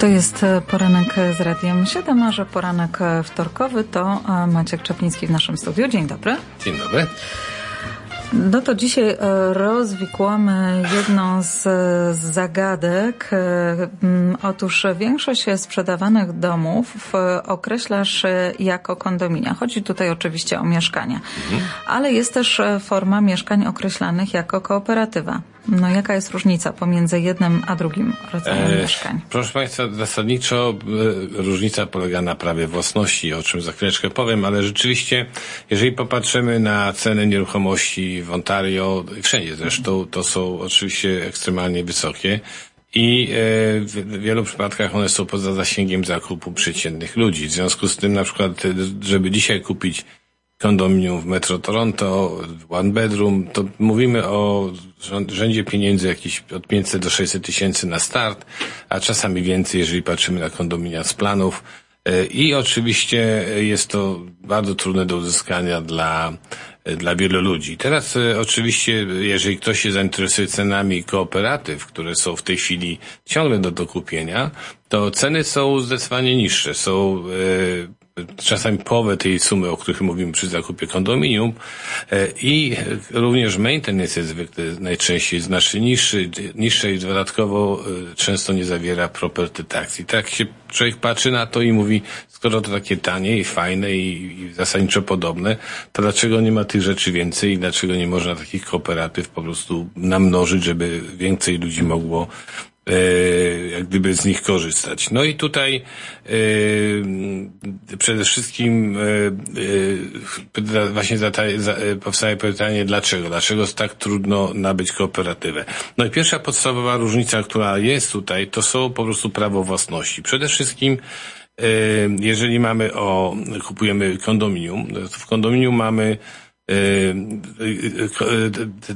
To jest e, poranek z Radiem 7, a że poranek e, wtorkowy to e, Maciek Czapliński w naszym studiu. Dzień dobry. Dzień dobry. No to dzisiaj rozwikłamy jedną z zagadek. Otóż większość sprzedawanych domów określasz jako kondominia. Chodzi tutaj oczywiście o mieszkania, mhm. ale jest też forma mieszkań określanych jako kooperatywa. No jaka jest różnica pomiędzy jednym a drugim rodzajem e, mieszkań? Proszę Państwa, zasadniczo e, różnica polega na prawie własności, o czym za chwileczkę powiem, ale rzeczywiście, jeżeli popatrzymy na ceny nieruchomości w Ontario, wszędzie zresztą, to są oczywiście ekstremalnie wysokie. I e, w wielu przypadkach one są poza zasięgiem zakupu przeciętnych ludzi. W związku z tym, na przykład, żeby dzisiaj kupić kondominium w Metro Toronto, one bedroom, to mówimy o rzędzie pieniędzy jakiś od 500 do 600 tysięcy na start, a czasami więcej, jeżeli patrzymy na kondominia z planów. E, I oczywiście jest to bardzo trudne do uzyskania dla, e, dla wielu ludzi. Teraz e, oczywiście, jeżeli ktoś się zainteresuje cenami kooperatyw, które są w tej chwili ciągle do dokupienia, to ceny są zdecydowanie niższe. Są czasami połowę tej sumy, o których mówimy przy zakupie kondominium e, i również maintenance jest zwykle najczęściej znacznie niższy, niższy i dodatkowo e, często nie zawiera property tax. I tak się człowiek patrzy na to i mówi, skoro to takie tanie i fajne i, i zasadniczo podobne, to dlaczego nie ma tych rzeczy więcej i dlaczego nie można takich kooperatyw po prostu namnożyć, żeby więcej ludzi mogło jak gdyby z nich korzystać. No i tutaj e, przede wszystkim e, właśnie powstaje pytanie, dlaczego? Dlaczego tak trudno nabyć kooperatywę? No i pierwsza podstawowa różnica, która jest tutaj, to są po prostu prawo własności. Przede wszystkim jeżeli mamy o, kupujemy kondominium, to w kondominium mamy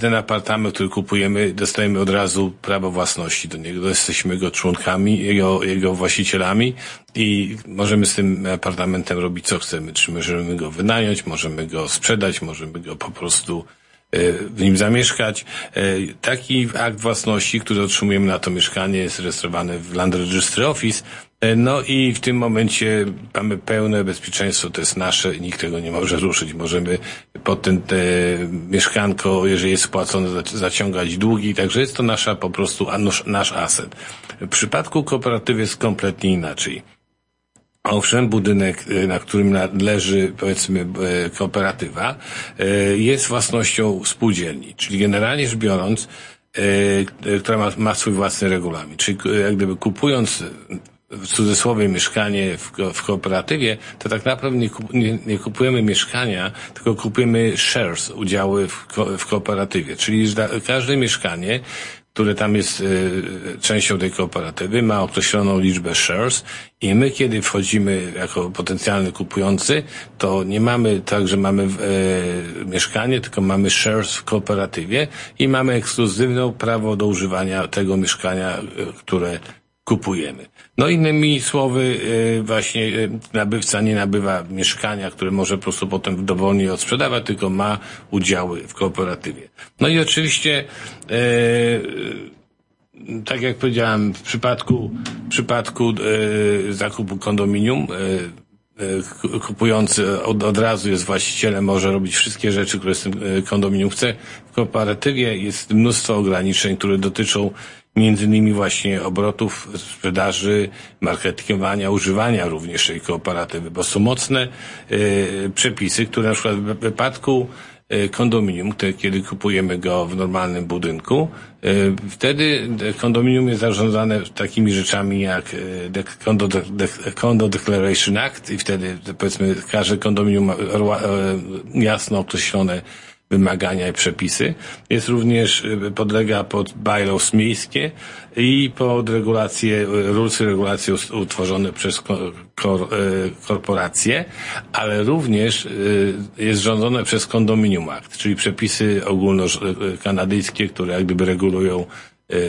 ten apartament, który kupujemy, dostajemy od razu prawo własności do niego. Jesteśmy go członkami, jego, jego właścicielami i możemy z tym apartamentem robić co chcemy. Czy możemy go wynająć, możemy go sprzedać, możemy go po prostu w nim zamieszkać. Taki akt własności, który otrzymujemy na to mieszkanie jest rejestrowany w Land Registry Office no i w tym momencie mamy pełne bezpieczeństwo, to jest nasze, nikt tego nie może ruszyć. Możemy pod ten te mieszkanko, jeżeli jest spłacone, zaciągać długi, także jest to nasza po prostu nasz aset. W przypadku kooperatywy jest kompletnie inaczej. Owszem, budynek, e, na którym leży, powiedzmy, e, kooperatywa, jest własnością spółdzielni, czyli generalnie rzecz biorąc, która ma, ma swój własny regulamin. Czyli jak gdyby kupując w cudzysłowie mieszkanie w, w kooperatywie, to tak naprawdę nie, kup, nie, nie, kupujemy mieszkania, tylko kupujemy shares, udziały w, w kooperatywie. Czyli każde mieszkanie, które tam jest y, częścią tej kooperatywy, ma określoną liczbę shares i my, kiedy wchodzimy jako potencjalny kupujący, to nie mamy tak, że mamy y, mieszkanie, tylko mamy shares w kooperatywie i mamy ekskluzywne prawo do używania tego mieszkania, y, które kupujemy. No innymi słowy, e, właśnie e, nabywca nie nabywa mieszkania, które może po prostu potem dowolnie odsprzedawać, tylko ma udziały w kooperatywie. No i oczywiście, e, tak jak powiedziałem, w przypadku, w przypadku zakupu kondominium, kupujący od, od razu jest właścicielem, może robić wszystkie rzeczy, które z tym kondominium chce. W kooperatywie jest mnóstwo ograniczeń, które dotyczą między innymi właśnie obrotów, sprzedaży, marketingowania, używania również tej kooperatywy, bo są mocne y, przepisy, które na przykład w wypadku e, kondominium, kiedy kupujemy go w normalnym budynku, y, wtedy kondominium jest zarządzane takimi rzeczami jak Condo, Condo Declaration Act i wtedy powiedzmy każde kondominium ma jasno określone wymagania i przepisy. Jest również, y, podlega pod bylaws miejskie i pod regulacje, rules i regulacje utworzone przez kor, y, korporacje, ale również y, jest rządzone przez Condominium Act, czyli przepisy ogólnokanadyjskie, które jak gdyby regulują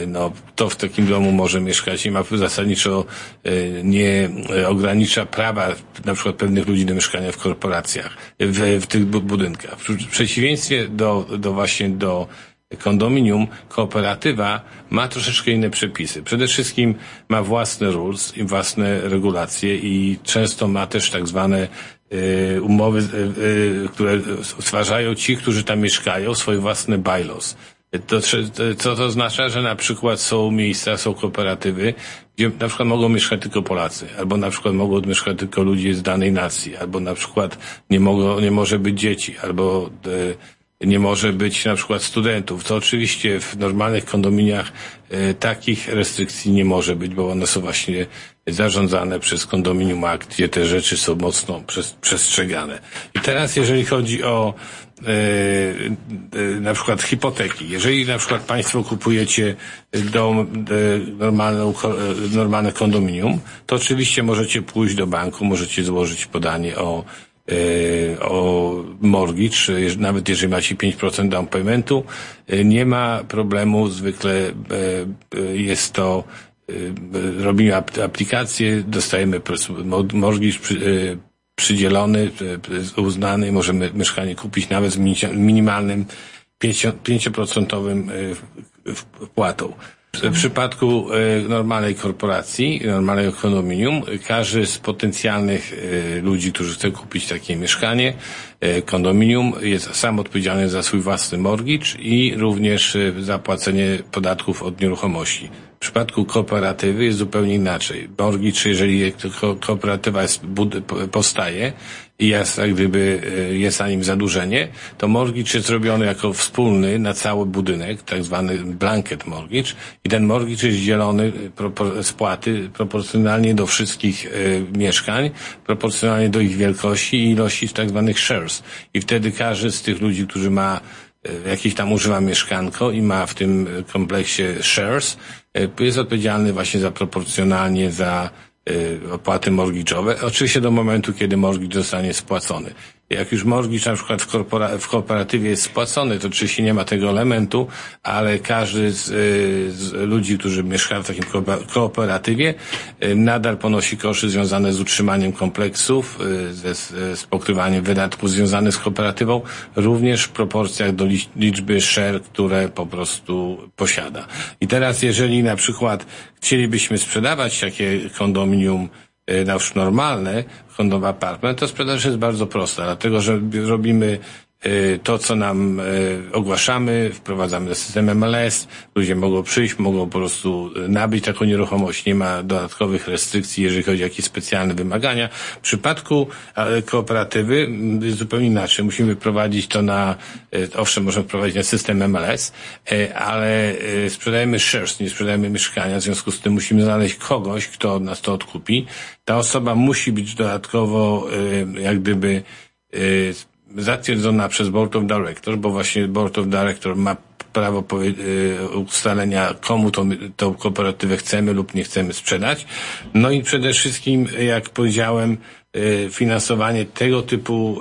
no, to w takim domu może mieszkać i ma zasadniczo y, nie ogranicza prawa na przykład pewnych ludzi do mieszkania w korporacjach, w, w tych budynkach. W przeciwieństwie do, do właśnie do kondominium, kooperatywa ma troszeczkę inne przepisy. Przede wszystkim ma własne rules i własne regulacje i często ma też tak zwane y, umowy, y, które stwarzają ci, którzy tam mieszkają, swoje własne bylaws. To, co to oznacza, że na przykład są miejsca, są kooperatywy, gdzie na przykład mogą mieszkać tylko Polacy, albo na przykład mogą mieszkać tylko ludzie z danej nacji, albo na przykład nie, mogą, nie może być dzieci, albo e, nie może być na przykład studentów. To oczywiście w normalnych kondominiach e, takich restrykcji nie może być, bo one są właśnie zarządzane przez kondominium akt, gdzie te rzeczy są mocno przestrzegane. I teraz jeżeli chodzi o E, e, na przykład hipoteki. Jeżeli na przykład Państwo kupujecie dom, e, normalne, normalne kondominium, to oczywiście możecie pójść do banku, możecie złożyć podanie o o mortgage, nawet jeżeli macie 5% down paymentu, nie ma problemu, zwykle jest to robimy aplikację, dostajemy mortgage przydzielony, e, uznany, możemy mieszkanie kupić nawet z minimalnym 5% e, wpłatą. W przypadku e, normalnej korporacji, normalnego kondominium, każdy z potencjalnych ludzi, którzy chce kupić takie mieszkanie, kondominium, jest sam odpowiedzialny za swój własny mortgage i również zapłacenie podatków od nieruchomości. W przypadku kooperatywy jest zupełnie inaczej. Mortgage, jeżeli kooperatywa jest, powstaje i jest jak gdyby e, jest na nim zadłużenie, to mortgage jest robiony jako wspólny na cały budynek, tak zwany blanket mortgage i ten mortgage jest dzielony z płaty proporcjonalnie do wszystkich y, mieszkań, proporcjonalnie do ich wielkości i ilości tak zwanych shares. I wtedy każdy z tych ludzi, którzy ma jakiś tam używa mieszkanko i ma w tym kompleksie shares, e, jest odpowiedzialny właśnie za proporcjonalnie za e, opłaty mortgage'owe. Oczywiście do momentu, kiedy mortgage zostanie spłacony. Jak już mortgage na przykład w, korpora- w kooperatywie jest spłacony, to oczywiście nie ma tego elementu, ale każdy z, z ludzi, którzy mieszkają w takim kooperatywie, nadal ponosi koszty związane z utrzymaniem kompleksów, ze, z pokrywaniem wydatków związanych z kooperatywą, również w proporcjach do liczby share, które po prostu posiada. I teraz jeżeli na przykład chcielibyśmy sprzedawać takie kondominium na już normalne, Hondowa Apartment, to sprzedaż jest bardzo prosta, dlatego że robimy to, co nam y, ogłaszamy, wprowadzamy system MLS, ludzie mogą przyjść, mogą po prostu nabyć taką nieruchomość, nie ma dodatkowych restrykcji, jeżeli chodzi o jakieś specjalne wymagania. W przypadku kooperatywy mm, zupełnie inaczej. Musimy prowadzić to na, y, owszem, możemy prowadzić na system MLS, ale sprzedajemy shares, nie sprzedajemy mieszkania, w związku z tym musimy znaleźć kogoś, kto od nas to odkupi ta osoba musi być dodatkowo y, jak gdyby y, zatwierdzona przez Board of Directors, bo właśnie Board of Directors ma prawo y, ustalenia, komu tą, tą kooperatywę chcemy lub nie chcemy sprzedać. No i przede wszystkim, jak powiedziałem, finansowanie tego typu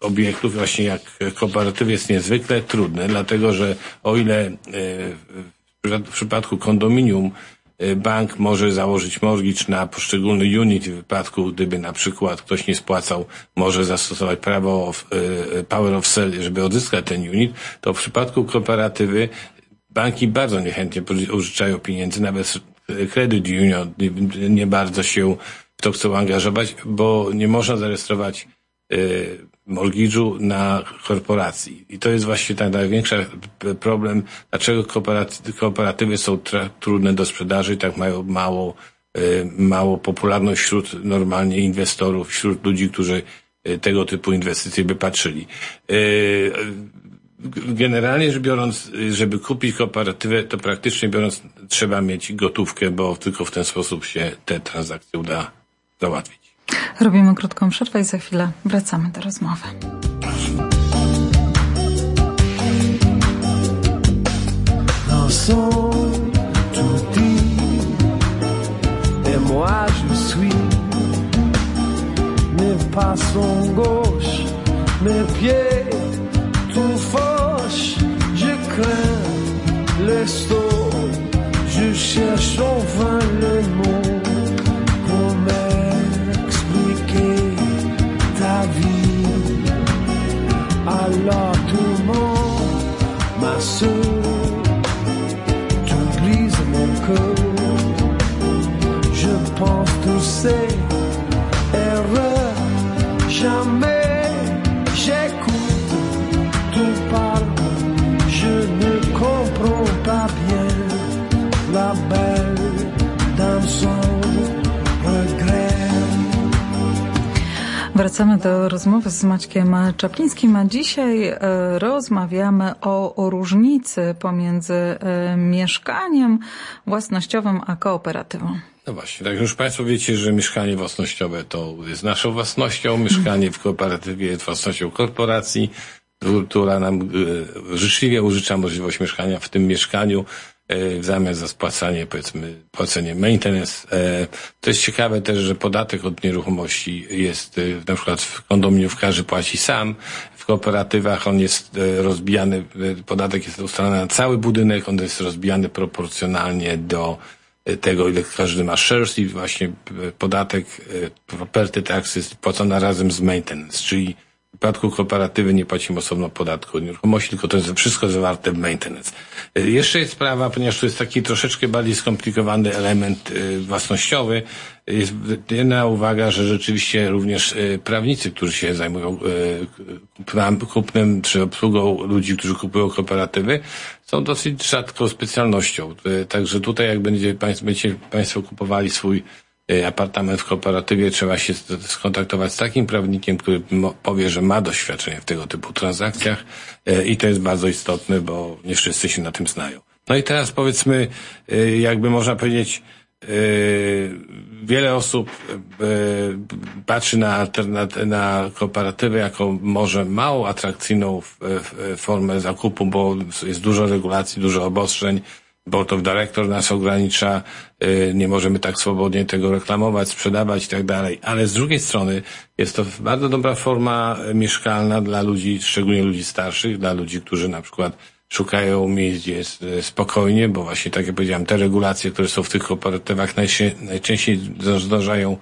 obiektów, właśnie jak kooperatyw jest niezwykle trudne, dlatego że o ile w przypadku kondominium Y, bank może założyć mortgage na poszczególny unit w wypadku, gdyby na przykład ktoś nie spłacał, może zastosować prawo of, y, y, power of sale, żeby odzyskać ten unit, to w przypadku kooperatywy banki bardzo niechętnie użyczają pieniędzy, nawet Credit Union nie bardzo się w to chcą angażować, bo nie można zarejestrować mortgage'u na korporacji. I to jest właśnie ten największy problem, dlaczego kooperatywy są trudne do sprzedaży i tak mają mało, y, mało popularność wśród normalnie inwestorów, wśród ludzi, którzy y, tego typu inwestycje by patrzyli. Y, generalnie rzecz biorąc, żeby kupić kooperatywę, to praktycznie biorąc trzeba mieć gotówkę, bo tylko w ten sposób się te transakcje uda załatwić. Robimy krótką przerwę i za chwilę wracamy do rozmowy. pas sont mes pieds tout fauche. Je crains je cherche enfin le. Alors tout le monde m'a Wracamy do rozmowy z Maćkiem Czaplińskim, a dzisiaj e, rozmawiamy o, o różnicy pomiędzy e, mieszkaniem własnościowym a kooperatywą. No właśnie, tak już Państwo wiecie, że mieszkanie własnościowe to jest naszą własnością, mieszkanie w kooperatywie jest własnością korporacji, która nam e, życzliwie użycza możliwość mieszkania w tym mieszkaniu w zamian za spłacanie, powiedzmy, płacenie. Maintenance. E, To jest ciekawe też, że podatek od nieruchomości jest, e, na przykład w kondominium każdy płaci sam, w kooperatywach on jest e, rozbijany, e, podatek jest ustalany na cały budynek, on jest rozbijany proporcjonalnie do e, tego, ile każdy ma shares i właśnie e, podatek e, property tax jest płacony razem z maintenance, czyli przypadku kooperatywy nie płacimy osobno podatku od nieruchomości, tylko to jest wszystko zawarte w maintenance. E, Jeszcze jest sprawa, ponieważ to jest taki troszeczkę bardziej skomplikowany element e, własnościowy, jest jedna uwaga, że rzeczywiście również e, prawnicy, którzy się zajmują kupnem, czy obsługą ludzi, którzy kupują kooperatywy, są dosyć rzadką specjalnością. Także tutaj jak będzie, będziecie Państwo kupowali swój apartament w kooperatywie, trzeba się skontaktować z takim prawnikiem, który powie, że ma doświadczenie w tego typu transakcjach e, i to jest bardzo istotne, bo nie wszyscy się na tym znają. No i teraz powiedzmy, e, jakby można powiedzieć, wiele osób patrzy na, na kooperatywę jako może mało atrakcyjną formę zakupu, bo jest dużo regulacji, dużo obostrzeń, Board of Director nas ogranicza, y, nie możemy tak swobodnie tego reklamować, sprzedawać i tak dalej. Ale z drugiej strony jest to bardzo dobra forma mieszkalna dla ludzi, szczególnie ludzi starszych, dla ludzi, którzy na przykład szukają miejsc, gdzie jest y, spokojnie, bo właśnie tak jak powiedziałem, te regulacje, które są w tych kooperatywach najczęściej zdążają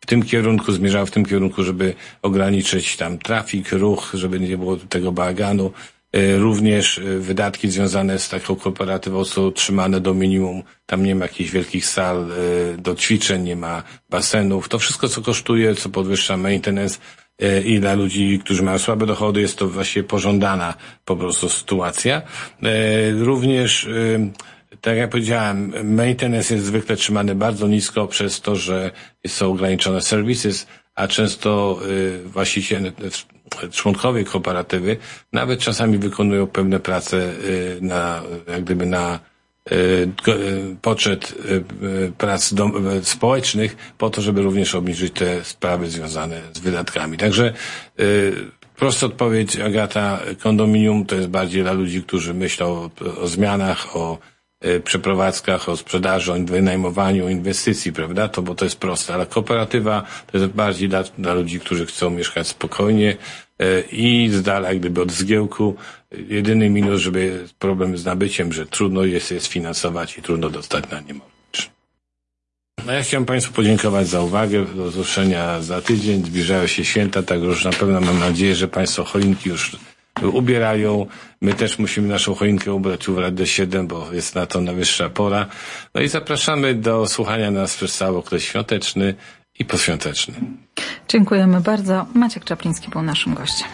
w tym kierunku, zmierzały w tym kierunku, żeby ograniczyć tam trafik, ruch, żeby nie było tego bałaganu. E, Również e, wydatki związane z taką kooperatywą są trzymane do minimum. Tam nie ma jakichś wielkich sal e, do ćwiczeń, nie ma basenów. To wszystko, co kosztuje, co podwyższa maintenance i dla ludzi, którzy mają słabe dochody, jest to właśnie pożądana po prostu sytuacja. Również tak jak powiedziałem, maintenance jest zwykle trzymany bardzo nisko przez to, że są ograniczone services, a często właściciele, członkowie kooperatywy nawet czasami wykonują pewne prace y, na, jak gdyby na y, y, poczet prac społecznych po to, żeby również obniżyć te sprawy związane z wydatkami. Także Prosta odpowiedź, Agata, kondominium to jest bardziej dla ludzi, którzy myślą o, zmianach, o przeprowadzkach, o sprzedaży, o wynajmowaniu, o inwestycji, prawda? To, bo to jest proste. Ale kooperatywa to jest bardziej dla, dla ludzi, którzy chcą mieszkać spokojnie e, i z dala jak gdyby od zgiełku. Jedyny minus, żeby problem z nabyciem, że trudno jest je sfinansować i trudno dostać na nie. No ja chciałem Państwu podziękować za uwagę. Do usłyszenia za tydzień. Zbliżają się święta, tak już na pewno mam nadzieję, że Państwo choinki już ubierają. My też musimy naszą choinkę ubrać, ubrać do 7, bo jest na to najwyższa pora. No i zapraszamy do słuchania nas przez cały okres świąteczny i poświąteczny. Dziękujemy bardzo. Maciek Czapliński był naszym gościem.